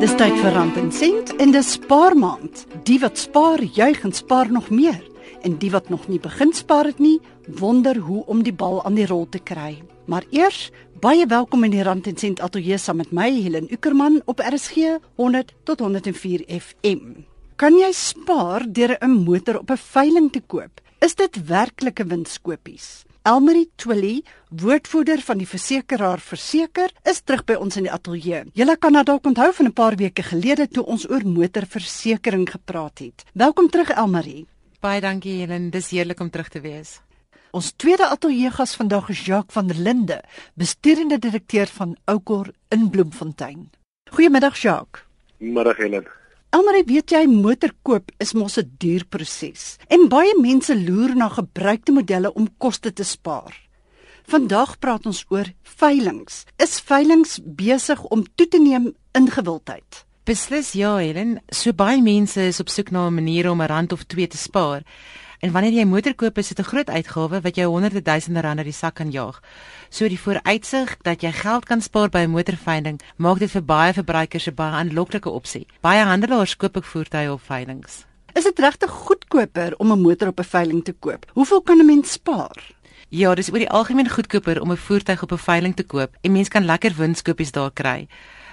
Dis tyd vir Rand en Sent en dis spaarmaand. Die wat spaar, juig en spaar nog meer. En die wat nog nie begin spaar het nie, wonder hoe om die bal aan die rol te kry. Maar eers, baie welkom in die Rand en Sent ateljee saam met my Helen Ukerman op RSG 100 tot 104 FM. Kan jy spaar deur 'n motor op 'n veiling te koop? Is dit werklike winskoopies? Elmarie Twilly, woordvoerder van die versekeraar Verseker, is terug by ons in die ateljee. Julle kan nou dalk onthou van 'n paar weke gelede toe ons oor motorversekering gepraat het. Welkom terug Elmarie. Baie dankie Helen, dis heerlik om terug te wees. Ons tweede ateljeegas vandag is Jacques van der Linde, besturende direkteur van Oukor in Bloemfontein. Goeiemiddag Jacques. Middag Helen. Almarie, weet jy motor koop is mos 'n duur proses en baie mense loer na gebruikte modelle om koste te spaar. Vandag praat ons oor veilinge. Is veilinge besig om toe te neem in gewildheid? Beslis ja, Helen. So baie mense is op soek na 'n manier om 'n rand of twee te spaar. En wanneer jy 'n motor koop, is dit 'n groot uitgawe wat jou honderde duisende rande die sak kan jaag. So die vooruitsig dat jy geld kan spaar by 'n motorveiling, maak dit vir baie verbruikers 'n baie aanloklike opsie. Baie handelaars koop ook voertuie op veilings. Is dit regtig goedkoper om 'n motor op 'n veiling te koop? Hoeveel kan 'n mens spaar? Ja, dis oor die algemeen goedkoper om 'n voertuig op 'n veiling te koop. 'n Mens kan lekker winskoopies daar kry.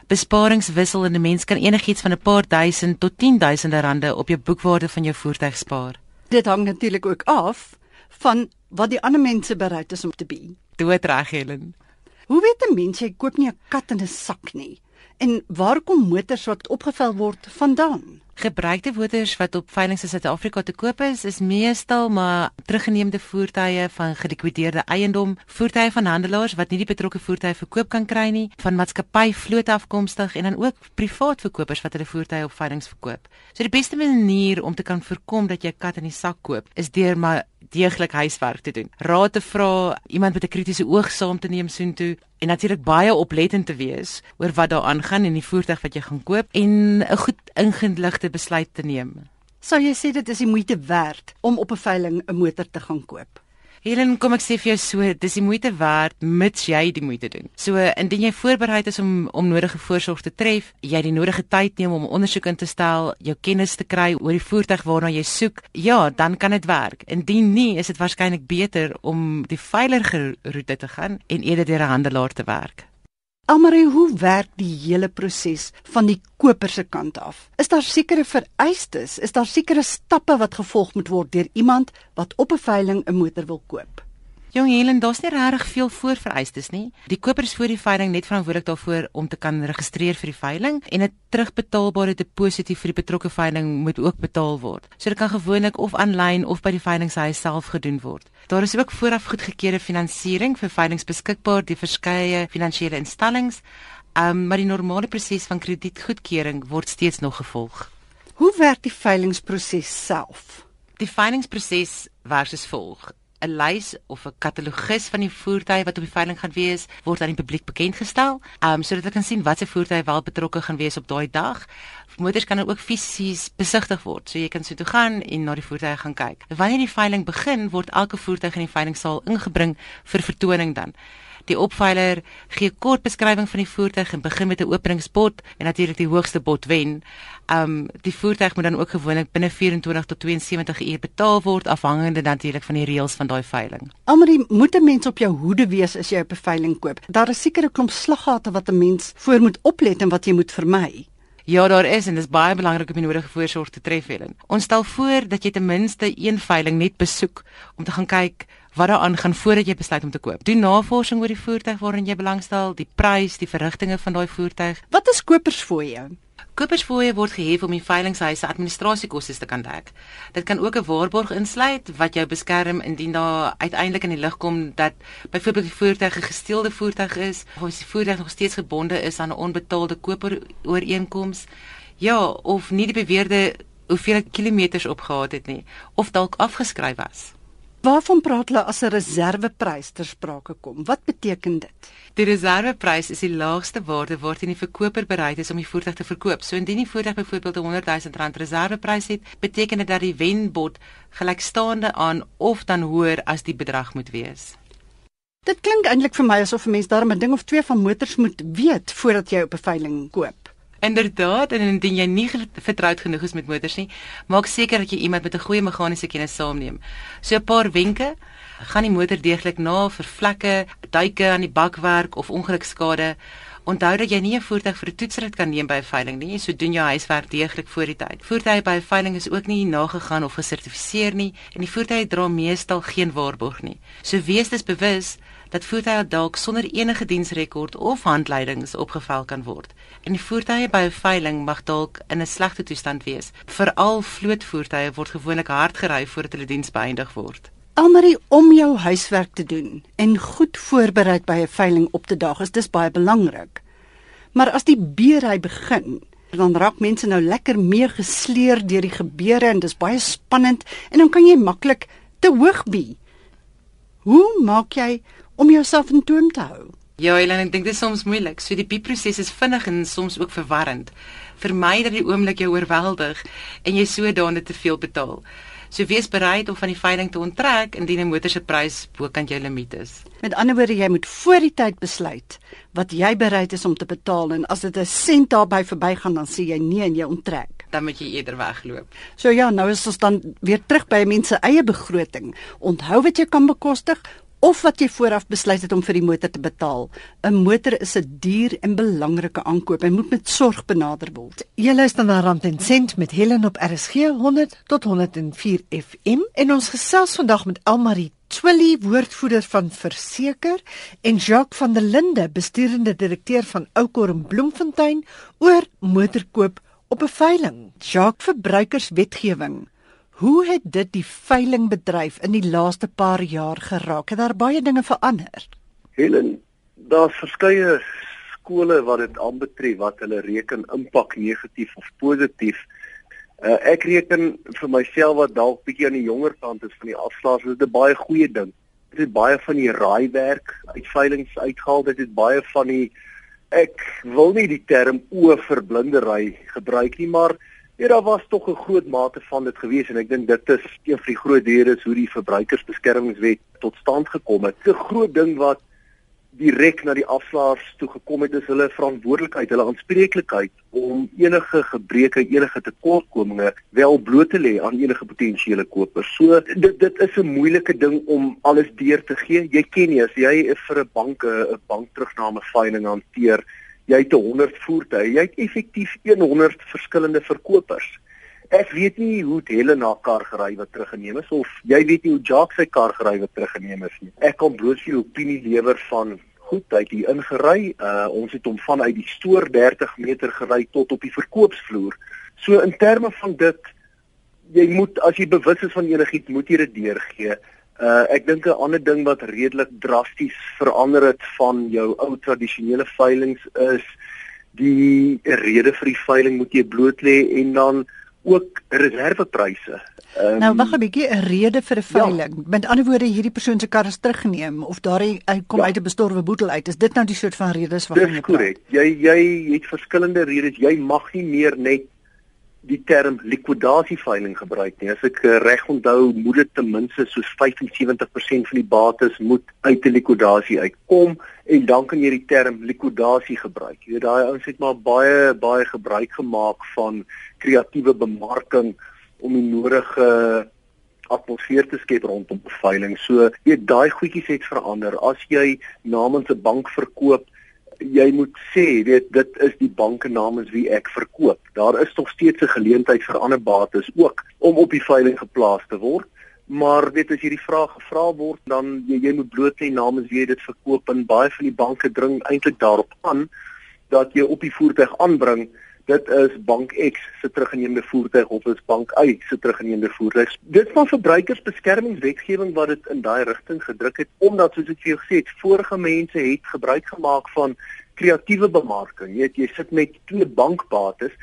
Besparings wissel en 'n mens kan enigiets van 'n paar duisend tot 10000 rande op jou boekwaarde van jou voertuig spaar. Dit hang natuurlik ook af van wat die ander mense bereid is om te bied. Dood reg, Helen. Hoe weet 'n mens jy koop nie 'n kat in 'n sak nie? En waar kom motors wat opgevel word vandaan? Gebruikte motors wat op veilinge in Suid-Afrika te koop is, is meestal maar teruggeneemde voertuie van gelikwideerde eiendom, voertuie van handelaars wat nie die betrokke voertuie verkoop kan kry nie, van maatskappy vloot afkomstig en dan ook privaat verkopers wat hulle voertuie op veilinge verkoop. So die beste manier om te kan voorkom dat jy kat in die sak koop, is deur maar deeglik huiswerk te doen. Raad te vra, iemand met 'n kritiese oog saam te neem soontoe en natuurlik baie oplettend te wees oor wat daar aangaan in die voertuig wat jy gaan koop en 'n goed ingeligte besluit te neem. Sou jy sê dit is die moeite werd om op 'n veiling 'n motor te gaan koop? Helen, kom ek sê vir jou so, dis die moeite werd mits jy die moeite doen. So indien jy voorbereid is om om nodige voorsorg te tref, jy die nodige tyd neem om ondersoek in te stel, jou kennis te kry oor die voertuig waarna jy soek, ja, dan kan dit werk. Indien nie, is dit waarskynlik beter om die veiliger roete te gaan en eerder deur 'n handelaar te werk. Almarie, hoe werk die hele proses van die koper se kant af? Is daar sekere vereistes? Is daar sekere stappe wat gevolg moet word deur iemand wat op 'n veiling 'n motor wil koop? Jong Helen, daar's nie regtig veel voorvereistes nie. Die koper is voor die veiling net verantwoordelik daarvoor om te kan registreer vir die veiling en 'n terugbetaalbare deposito vir die betrokke veiling moet ook betaal word. So dit kan gewoonlik of aanlyn of by die veilingshuis self gedoen word. Daar is ook vooraf goedgekeurde finansiering vir veilings beskikbaar deur verskeie finansiële instellings, um, maar die normale proses van kredietgoedkeuring word steeds nog gevolg. Hoe werk die veilingsproses self? Die veilingsproses werk soos volg. 'n lys of 'n katalogus van die voertuie wat op die veiling gaan wees word aan die publiek bekend gestel, um, sodat hulle kan sien watter voertuie wel betrokke gaan wees op daai dag. Motors kan ook fisies besigtig word, so jy kan so toe gaan en na die voertuie gaan kyk. Wanneer die veiling begin, word elke voertuig in die veilingsaal ingebring vir vertoning dan. Die opveiler gee kort beskrywing van die voertuig en begin met 'n openingsbod en natuurlik die hoogste bod wen. Um die voertuig moet dan ook gewoonlik binne 24 tot 72 uur betaal word afhangende natuurlik van die reëls van daai veiling. Almarie moet 'n mens op jou hoede wees as jy 'n veiling koop. Daar is sekere klomp slaggate wat 'n mens voor moet oplet en wat jy moet vermy. Ja, daar is en dit is baie belangrik om die nodige voorsorg te tref, Helen. Ons stel voor dat jy ten minste een veiling net besoek om te gaan kyk wat daaraan gaan voordat jy besluit om te koop. Doen navorsing oor die voertuig waarin jy belangstel, die prys, die verrigtinge van daai voertuig. Wat is kopersfooie? Kopersfooie word gehef om die veilinghuis se administrasiekoste te kan dek. Dit kan ook 'n waarborg insluit wat jou beskerm indien daar uiteindelik in die lig kom dat byvoorbeeld die voertuig 'n gesteelde voertuig is of as die voertuig nog steeds gebonde is aan 'n onbetaalde koperooreenkoms. Ja, of nie die beweerde hoeveel kilometers opgehaal het nie of dalk afgeskryf was. Waarvan praat hulle as 'n reserveprys ter sprake kom? Wat beteken dit? Die reserveprys is die laagste waarde waarteen die verkoper bereid is om die voertuig te verkoop. So indien die voertuig byvoorbeeld 'n 100 000 rand reserveprys het, beteken dit dat die wenbod gelykstaande aan of dan hoër as die bedrag moet wees. Dit klink eintlik vir my asof 'n mens daarmee 'n ding of twee van motors moet weet voordat jy op 'n veiling koop. Inderdaad, en indien jy nie vertroud genoeg is met motors nie, maak seker dat jy iemand met 'n goeie meganiese kennis saamneem. So 'n paar wenke: gaan die motor deeglik na vir vlekke, duike aan die bakwerk of ongelukskade. Onthou dat jy nie 'n voertuig vir 'n toetsrit kan neem by 'n veiling nie, so doen jou huiswerk deeglik voor die tyd. Voertuie by 'n veiling is ook nie nagegaan of gesertifiseer nie en die voertuie dra meestal geen waarborg nie. So wees dus bewus dat voertuie dalk sonder enige diensrekord of handleidings opgeval kan word. En voertuie by 'n veiling mag dalk in 'n slegte toestand wees. Veral vlootvoertuie word gewoonlik hard gery voordat hulle diens beëindig word. Almarie om jou huiswerk te doen en goed voorberei by 'n veiling op te daag is dis baie belangrik. Maar as die beery begin, dan raak mense nou lekker mee gesleer deur die gebeure en dis baie spannend en dan kan jy maklik te hoog bie. Hoe maak jy om jouself in toom te hou. Ja, Helen, ek dink dit is soms moeilik. So die piepproses is vinnig en soms ook verwarrend. Vermy dat die oomblik jou oorweldig en jy sodanig te veel betaal. So wees bereid om van die veiling te onttrek indien 'n motor se prys bokant jou limiet is. Met ander woorde, jy moet voor die tyd besluit wat jy bereid is om te betaal en as dit 'n sent daarby verbygaan dan sê jy nee en jy onttrek. Dan moet jy eerder wegloop. So ja, nou is ons dan weer terug by mense eie begroting. Onthou wat jy kan bekostig, of wat jy vooraf besluit het om vir die motor te betaal. 'n Motor is 'n duur en belangrike aankoop en moet met sorg benader word. Jy luister na Rand en Sent met Helen op RSG 100 tot 104 FM en ons gesels vandag met Elmarie Twilly, woordvoerder van Verseker en Jacques van der Linde, besturende direkteur van Oukor en Bloemfontein oor motorkoop op 'n veiling. Jacques verbruikerswetgewing Hoe het dit die veilingbedryf in die laaste paar jaar geraak? Het daar baie dinge verander? Helen, daar's verskeie skole wat dit aanbetref wat hulle reken impak negatief of positief. Uh, ek reken vir myself wat dalk bietjie aan die jonger kant is van die afslaers, dit is 'n baie goeie ding. Dit het baie van die raaiwerk uit veilings uitgehaal. Dit het baie van die ek wil nie die term oorverblindery gebruik nie, maar Ja, daar was tog 'n groot mate van dit gewees en ek dink dit is een van die groot redes hoe die verbruikersbeskermingswet tot stand gekom het. 'n Groot ding wat direk na die afslaers toe gekom het is hulle verantwoordelikheid, hulle aanspreeklikheid om enige gebreke, enige tekortkominge wel bloot te lê aan enige potensiële kopers. So dit dit is 'n moeilike ding om alles deur te gee. Jy ken nie as jy vir 'n bank 'n bankterugname veiling hanteer jy het 100 voertuie, jy het effektief 100 verskillende verkopers. Ek weet nie hoe Helena kar gery wat teruggeneem is of jy weet nie hoe Jacques sy kar gery wat teruggeneem is nie. Ek kan bloot vir opinie lewer van goed, hy het hier ingery. Uh ons het hom vanuit die stoor 30 meter gery tot op die verkoopsvloer. So in terme van dit jy moet as jy bewus is van enigiets, moet jy dit deurgee. Uh ek dink 'n ander ding wat redelik drasties verander het van jou ou tradisionele veilinge is die rede vir die veiling moet jy bloot lê en dan ook reservepryse. Um, nou wag 'n bietjie 'n rede vir 'n ja. veiling. Ja. Met ander woorde hierdie persoon se kar is teruggeneem of daar hy kom ja. uit 'n bestorwe boetel uit. Is dit nou die soort van redes waarvan jy praat? Dis korrek. Jy jy het verskillende redes. Jy mag nie meer net die term likwidasieveiling gebruik nie. As ek uh, reg onthou, moet dit ten minste soos 75% van die bates moet uit 'n likwidasie uitkom en dan kan jy die term likwidasie gebruik. Jy weet daai ouens het maar baie baie gebruik gemaak van kreatiewe bemarking om die nodige atmosfeer te skep rondom veiling. So, jy daai goedjies het verander. As jy namens 'n bank verkoop, jy moet sê weet dit is die banke namens wie ek verkoop. Daar is tog steeds 'n geleentheid vir ander bates ook om op die veiling geplaas te word. Maar weet as jy die vraag gevra word dan jy, jy moet bloot sê namens wie jy dit verkoop en baie van die banke dring eintlik daarop aan dat jy op die voertuig aanbring dit is bank X se teruggeneemde voertuig of is bank Y se teruggeneemde voertuig. Dit van verbruikersbeskermingswetgewing wat dit in daai rigting gedruk het omdat soos ek vir jou gesê het, vorige mense het gebruik gemaak van kreatiewe bemarking. Jy weet jy sit met twee bankbates,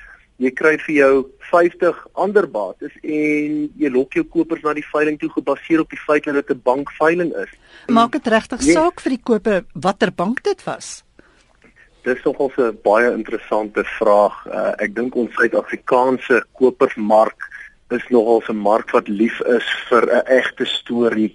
jy kry vir jou 50 ander bates en jy lok jou kopers na die veiling toe gebaseer op die feit dat dit 'n bankveiling is. Maak dit regtig saak vir die koper watter bank dit was? Dis nogal 'n baie interessante vraag. Uh, ek dink ons Suid-Afrikaanse kopersmark is nogal 'n mark wat lief is vir 'n egte storie.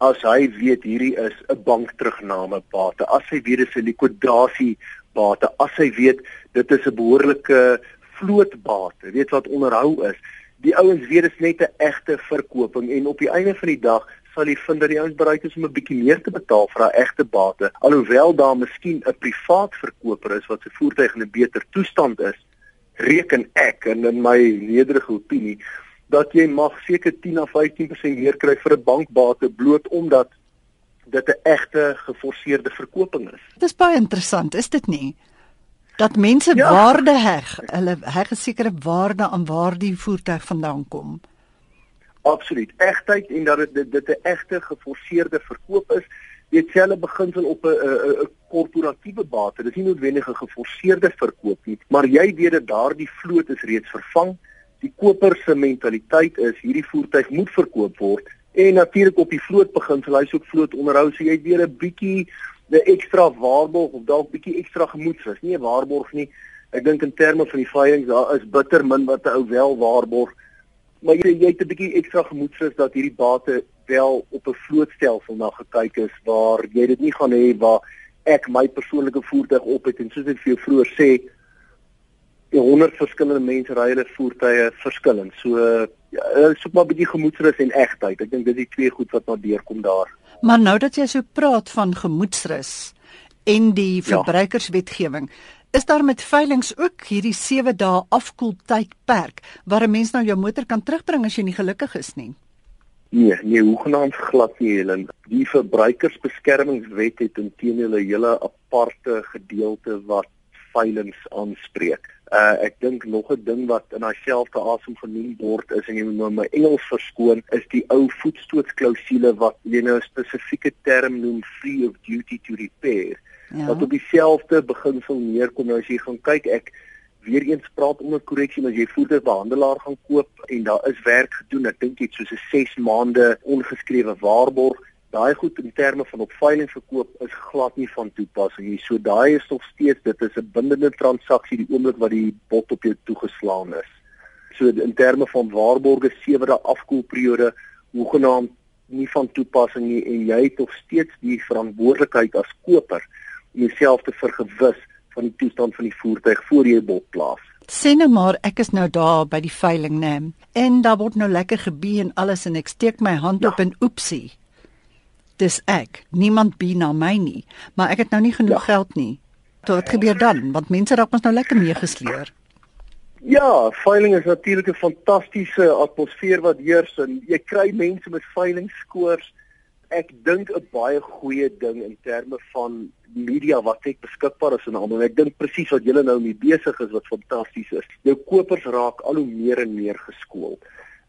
As hy weet hierdie is 'n bankterugname bate, as hy weet dis 'n likwidasie bate as hy weet dit is 'n behoorlike vlootbate, weet wat onderhou is. Die ouens weet dit is net 'n egte verkoping en op die einde van die dag sal jy vind dat die ouens bereid is om 'n bietjie meer te betaal vir 'n egte bate, alhoewel daar miskien 'n privaat verkoper is wat se voertuig in 'n beter toestand is. Reken ek en in my nederige opinie dat jy mag seker 10 of 15% meer kry vir 'n bankbate bloot omdat dit 'n egte geforseerde verkoping is. Dit is baie interessant, is dit nie? Dat mense ja. waarde heg, hulle heg 'n sekere waarde aan waar die voertuig vandaan kom. Absoluut. Egtheid en dat dit dit 'n egte geforseerde verkoop is, weet selfe beginsel op 'n 'n korporatiewe bate. Dit is nie noodwendig 'n geforseerde verkoop nie, maar jy weet dat daardie vloot is reeds vervang. Die koper se mentaliteit is hierdie voertuig moet verkoop word en natuurlik op die vloot beginsel, hy's ook vloot onderhou, so jy weer 'n bietjie 'n ekstra waarborg of dalk bietjie ekstra gemoedsrus. Nie 'n waarborg nie. Ek dink in terme van die veiling daar is bitter min wat 'n ou wel waarborg maar jy jy het 'n bietjie ekstra gemoedsrus dat hierdie bate wel op 'n vlootstelsel na gekyk is waar jy dit nie gaan hê waar ek my persoonlike voertuig op het en soos ek vir jou vroeër sê die 100 verskillende mense ry hulle voertuie verskillend. So ja, soek maar 'n bietjie gemoedsrus en egtheid. Ek dink dis die twee goed wat maar deurkom daar. Maar nou dat jy so praat van gemoedsrus en die ja. verbruikerswetgewing, ja. Is daar met veilinge ook hierdie 7 dae afkoeltydperk waar 'n mens nou jou motor kan terugbring as jy nie gelukkig is nie? Nee, nee, hoegenaamd glad nie, Helen. Die verbruikersbeskermingswet het intedeel 'n hele aparte gedeelte wat veilinge aanspreek. Uh ek dink nog 'n ding wat in dieselfde asem genoem word is en jy moet nou my Engels verskoon, is die ou voetstootsklausule wat jy nou 'n spesifieke term noem free of duty to repair ja. wat op dieselfde beginsel neerkom. Nou as jy gaan kyk ek weer eens praat om 'n korreksie as jy voertuig behandelaar gaan koop en daar is werk gedoen ek dink dit soos 'n 6 maande ongeskrewe waarborg. Daai goed in terme van op veiling verkoop is glad nie van toepassing nie. So daai is nog steeds dit is 'n bindende transaksie die oomblik wat die bot op jou toegeslaan is. So in terme van waarborge sewe dae afkoelperiode hoegenaamd nie van toepassing nie en jy het nog steeds die verantwoordelikheid as koper jouself te vergewis van die toestand van die voertuig voor jy bot plaas. Sien nou maar, ek is nou daar by die veiling neem en daar word nou lekker gebie en alles en ek steek my hand ja. op en oepsie. Dis ek. Niemand bi na my nie, maar ek het nou nie genoeg ja. geld nie. Wat gebeur dan? Want mense raak mos nou lekker meegesleer. Ja, veiling is natuurlik 'n fantastiese atmosfeer wat heers en jy kry mense met veilingskoors ek dink 'n baie goeie ding in terme van media wat ek beskikbaar is en almal. Ek dink presies wat julle nou mee besig is wat fantasties is. Jou kopers raak al hoe meer en meer geskool.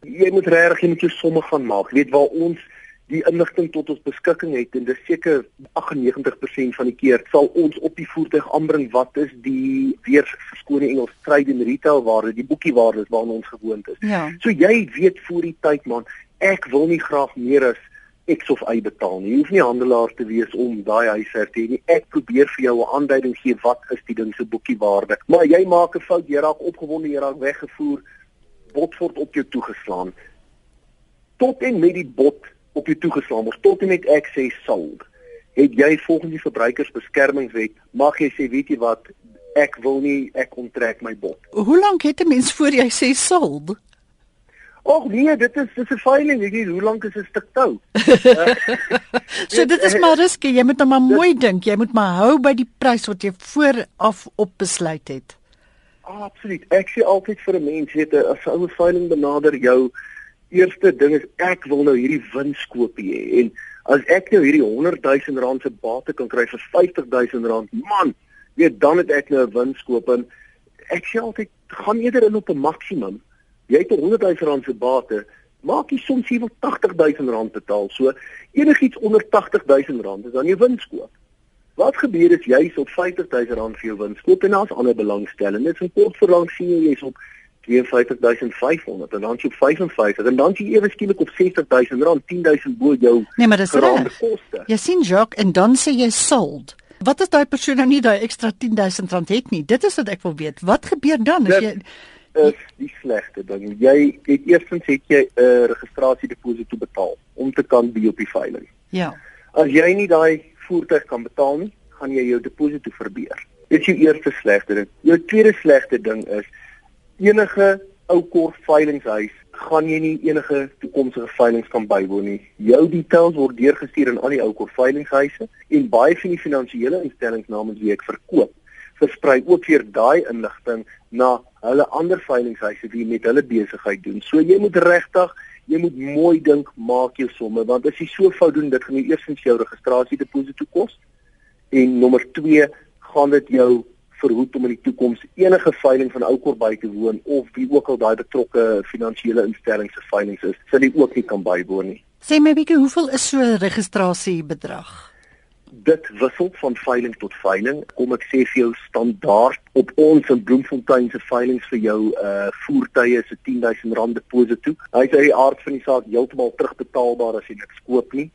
Jy moet regtig jy moet jou somme gaan maak. Weet waar ons die inligting tot ons beskikking het en dis seker 98% van die keer sal ons op die voertuig aanbring wat is die weer verskone Engels trade and retail waarde, die boekie waardes waarna ons gewoond is. Ja. So jy weet voor die tyd man, ek wil nie graag meer as X of Y betaal nie. Jy hoef nie handelaar te wees om daai huishoud te hê nie. Ek probeer vir jou 'n aanduiding gee wat is die ding se boekie waarde. Maar jy maak 'n fout, jy raak opgewonde, jy raak weggevoer, bot word op jou toegeslaan. Tot en met die bot op jou toegeslaan word, tot en met ek sê sold. Het jy volgens die verbruikersbeskermingswet mag jy sê weet jy wat ek wil nie ek onttrek my bot. Hoe lank het 'n mens voor jy sê sold? Och nee, dit is dis 'n veiling, ek weet hoe lank is 'n stuk tou. so dit is maar risky, jy moet nou maar mooi dink, jy moet maar hou by die prys wat jy vooraf op besluit het. Ah, absoluut. Ek sê altyd vir 'n mens, weet jy, as 'n ou veiling benader jou, eerste ding is ek wil nou hierdie wins koop hê en as ek nou hierdie 100 000 rand se bate kan kry vir 50 000 rand, man, weet dan het ek nou 'n wins koop en ek sê altyd gaan eerder in op 'n maksimum jy het 100 000 rand se bate, maak jy soms hier wel 80 000 rand betaal. So enigiets onder 80 000 rand is dan jou winskoop. Wat gebeur as jy so 50 000 rand vir jou winskoop en daar's ander belangstelling? Dit is 'n kort verlang sien jy jy's op 52500 en dan jy 55 en dan jy ewe skielik op 60000 rand 10000 bo jou Nee maar dis reg. Jy sien Jacques en dan sê jy sold. Wat is daai persoon nou nie daai ekstra 10000 rand het nie? Dit is wat ek wil weet. Wat gebeur dan as jy is die slegste ding. Jy het eerstens het jy 'n uh, registrasiedeposito betaal om te kan by op die veiling. Ja. As jy nie daai voertuig kan betaal nie, gaan jy jou deposito verbeur. Dit is jou eerste slegte ding. Jou tweede slegte ding is enige ou kort veilinghuis gaan jy nie enige toekomstige veilinge kan bywoon nie. Jou details word deurgestuur aan al die ou kort veilinghuise en baie van die finansiële instellings namens wie ek verkoop versprei ook weer daai inligting na hulle ander veilinghuise wie met hulle besigheid doen. So jy moet regtig Jy moet mooi dink, maak jou somme want as jy so fout doen, dit gaan jy eerstens jou registrasie deposito kos en nommer 2 gaan dit jou verhoed om in die toekoms enige veiling van ou kor by te woon of wie ook al daai betrokke finansiële instelling se veilings is, sal jy ook nie kan bywoon nie. Sê my bietjie, hoeveel is so 'n registrasiebedrag? Dit wissel van veiling tot veiling. Kom ek sê vir jou standaard op ons in Bloemfontein se veilings vir jou uh voertuie 'n R10000 deposito. Hy's uit die aard van die saak heeltemal terugbetaalbaar as jy niks koop nie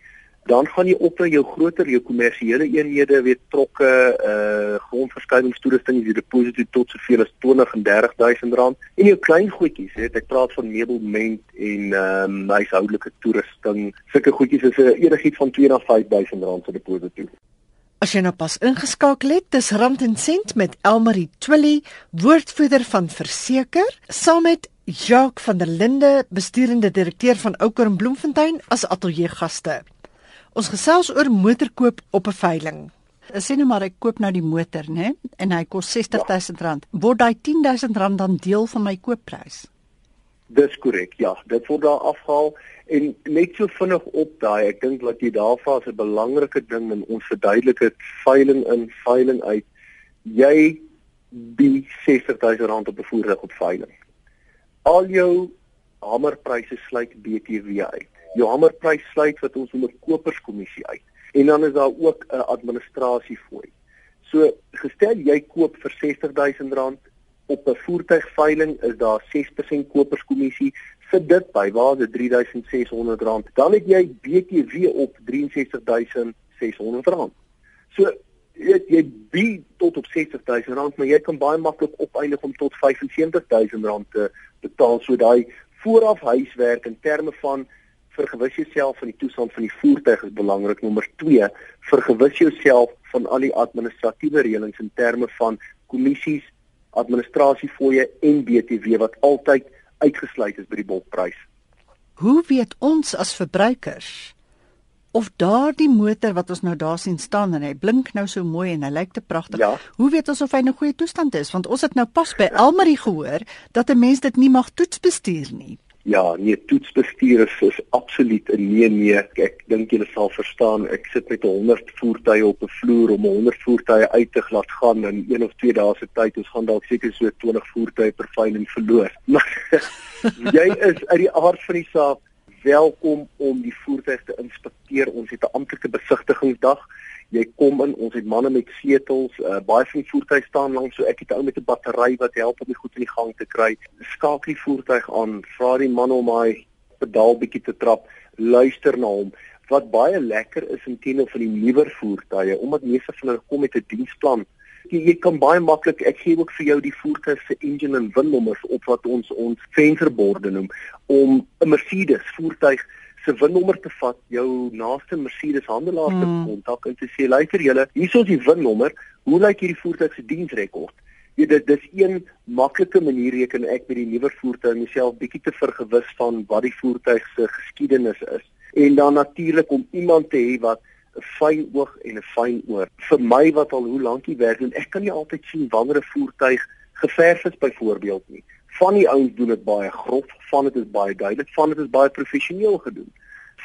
dan gaan jy op na jou groter jou kommersiële eenhede weet trokke uh grondverskuiwingstoerusting die deposito tot soveel as 20 en 30000 rand en jou klein goedjies weet ek praat van meubelment en ehm um, huishoudelike toerusting. Sulke goedjies is 'n uh, enigiets van 2 na 5000 rand se deposito As jy nou pas ingeskakel het, dis Rand en Sent met Elmarie Twilly, woordvoerder van Verseker, saam met Jacques van der Linde, besturende direkteur van Ouker en Bloemfontein as ateljeegaste. Ons gesels oor motorkoop op 'n veiling. Sê nou maar ek koop nou die motor, né? En hy kos R60000. Ja. Word daai R10000 dan deel van my koopprys? Dis korrek. Ja, dit word daar afhaal en net so vinnig op daai. Ek dink dat jy daarvan 'n belangrike ding in ons verduidelik het veiling in, veiling uit. Jy bi R60000 op 'n voertuig op veiling. Al jou hamerpryse sluit BTW uit jou hamerprys sluit wat ons noem 'n koperskommissie uit. En dan is daar ook 'n administrasiefooi. So gestel jy koop vir R60000 op 'n voertuigveiling is daar 6% koperskommissie sit dit by waar dit R3600 dan het jy BTW op R63600. So jy jy bied tot op R60000 maar jy kan baie maklik opeindig om tot R75000 te betaal so daai vooraf huiswerk in terme van vergewis jouself van die toestand van die voertuig is belangrik. Nommer 2, vergewis jouself van al die administratiewe reëlings in terme van kommissies, administrasiefooie en BTW wat altyd uitgesluit is by die bulkprys. Hoe weet ons as verbruikers of daardie motor wat ons nou daar sien staan en hy blink nou so mooi en hy lyk te pragtig. Ja. Hoe weet ons of hy in 'n goeie toestand is? Want ons het nou pas by Elmarie gehoor dat 'n mens dit nie mag toets bestuur nie. Ja, nee, toetsbestuur is, is absoluut 'n nee nee. Ek, ek dink julle sal verstaan. Ek sit met 100 voertuie op 'n vloer om 100 voertuie uit te laat gaan in een of twee dae se tyd. Ons gaan dalk seker so 20 voertuie per veiling verloor. Maar jy is uit die aard van die saak welkom om die voertuig te inspekteer. Ons het 'n amptelike besigtigingsdag jy kom in ons het manne met sleutels uh, baie van die voertuie staan langs so ek het 'n ou met 'n battery wat help om die goed in die gang te kry. Skakel die voertuig aan vra die man om hy pedaal bietjie te trap luister na hom. Wat baie lekker is in teenoor van die nuwer voertuie omdat meeste van hulle kom met 'n diensplan. Jy, jy kan baie maklik ek gee ook vir jou die voertuig se engine en winnommers op wat ons ons vensterborde noem om 'n Mercedes voertuig se winnommer te vat, jou naaste Mercedes handelaar te hmm. kontak en te sê luister julle, hier is die winnommer, hoe lyk hierdie voertuig se diensrekord? Ja, dit dis een maklike manier reken ek met die nuwe voertuig myself bietjie te vergewis van wat die voertuig se geskiedenis is. En dan natuurlik om iemand te hê wat 'n fyn oog en 'n fyn oor. Vir my wat al hoe lank hier werk en ek kan nie altyd sien wanneer 'n voertuig geverf is byvoorbeeld nie van die ouens doen dit baie grof, van dit is baie duidelik, van dit is baie professioneel gedoen.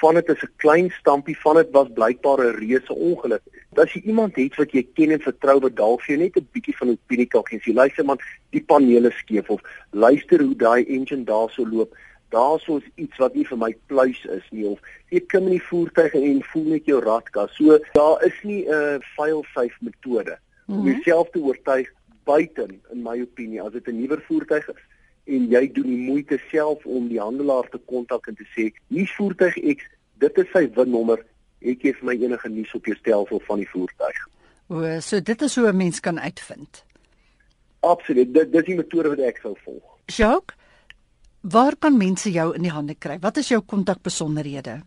Van dit is 'n klein stampie, van dit was blykbaar 'n reuse ongeluk. As jy iemand het wat jy ken en vertrou wat dalk vir jou net 'n bietjie van 'n opinie kan gee, jy luister man, die panele skeef of luister hoe daai engine daarso loop, daarso is iets wat nie vir my pluis is nie of jy klim in die voertuig en voel net jou radkas. So daar is nie 'n uh, file safe metode om mm -hmm. jouself te oortuig buiten in my opinie as dit 'n nuwer voertuig is en jy doen die moeite self om die handelaar te kontak en te sê hier's voertuig X dit is sy winnommer. Ek gee vir my enige nuus op jou stelsel van die voertuig. O so dit is hoe 'n mens kan uitvind. Absoluut. Dit dis die metode wat ek sou volg. Jacques waar kan mense jou in die hande kry? Wat is jou kontakbesonderhede?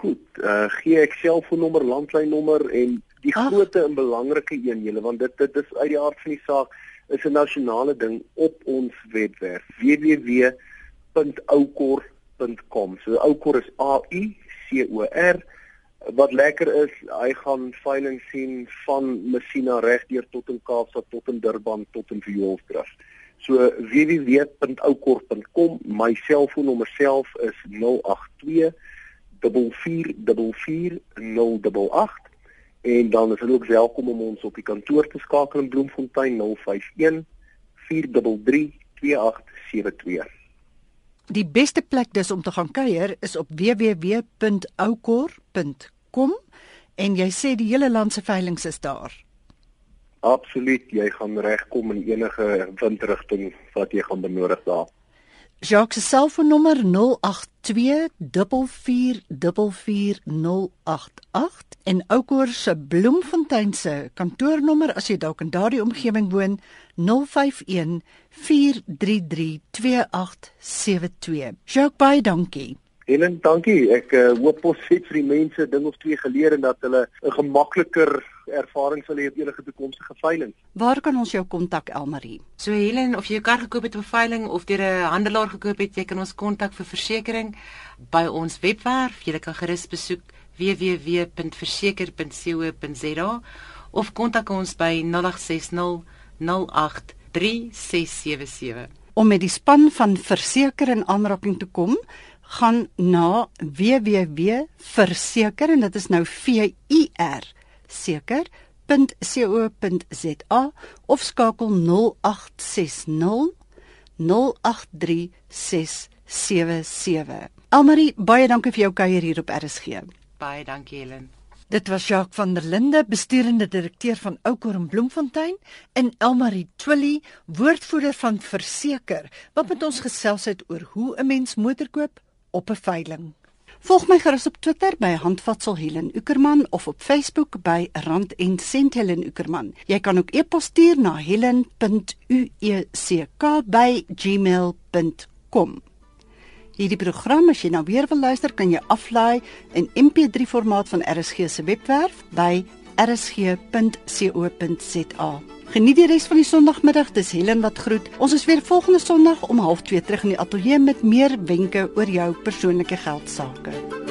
Goed uh, gee ek selfoonnommer landlynnommer en Die Ag. groot en belangrike een julle want dit dit is uit die aard van die saak is 'n nasionale ding op ons webwerf www.oukor.com. So Oukor is A U C O R. Wat lekker is, hy gaan veiling sien van Messina regdeur tot in Kaapstad tot in Durban tot in Vioolsdrift. So www.oukor.com. My selfoonnommer self is 082 4444 en dan is hulle ook welkom om ons op die kantoor te skakel in Bloemfontein 051 433 2872. Die beste plek dus om te gaan kuier is op www.oukor.com en jy sê die hele land se veilinge is daar. Absoluut, jy gaan regkom in enige windrigting wat jy gaan benodig daar. Jacques se selfoonnommer 0824444088 en Oukor se Bloemfontein se kantoornommer as jy dalk in daardie omgewing woon 051 433 2872. Jacques, baie dankie. Helen, dankie. Ek uh, hoop ons het vir die mense ding of twee geleer en dat hulle 'n gemakliker ervaring sal hê op enige toekomstige veiling. Waar kan ons jou kontak Elmarie? So Helen, of jy jou kar gekoop het op 'n veiling of deur 'n handelaar gekoop het, jy kan ons kontak vir versekerings by ons webwerf. Jy kan gerus besoek www.verseker.co.za of kontak ons by 0860 08 3677. Om met die span van verseker in aanraking te kom, gaan na www.verseker en dit is nou V U R seker.co.za of skakel 0860 083677. Almarie, baie dankie vir jou kuier hier op RSG. Baie dankie Helen. Dit was Jacques van der Linde, besturende direkteur van Oukor in Bloemfontein en Elmarie Twilly, woordvoerder van Verseker, wat met ons gesels het oor hoe 'n mens motor koop op 'n veiling. Volg my gerus op Twitter by Handvatsel Helen Ukerman of op Facebook by Rand en Sent Helen Ukerman. Jy kan ook e-pos stuur na helen.uecek@gmail.com. Hierdie program as jy nou weer wil luister, kan jy aflaai in MP3 formaat van RSG se webwerf by rsg.co.za. Geniet die res van die Sondagmiddag. Dis Helen wat groet. Ons is weer volgende Sondag om 0.30 terug in die ateljee met meer wenke oor jou persoonlike geldsaake.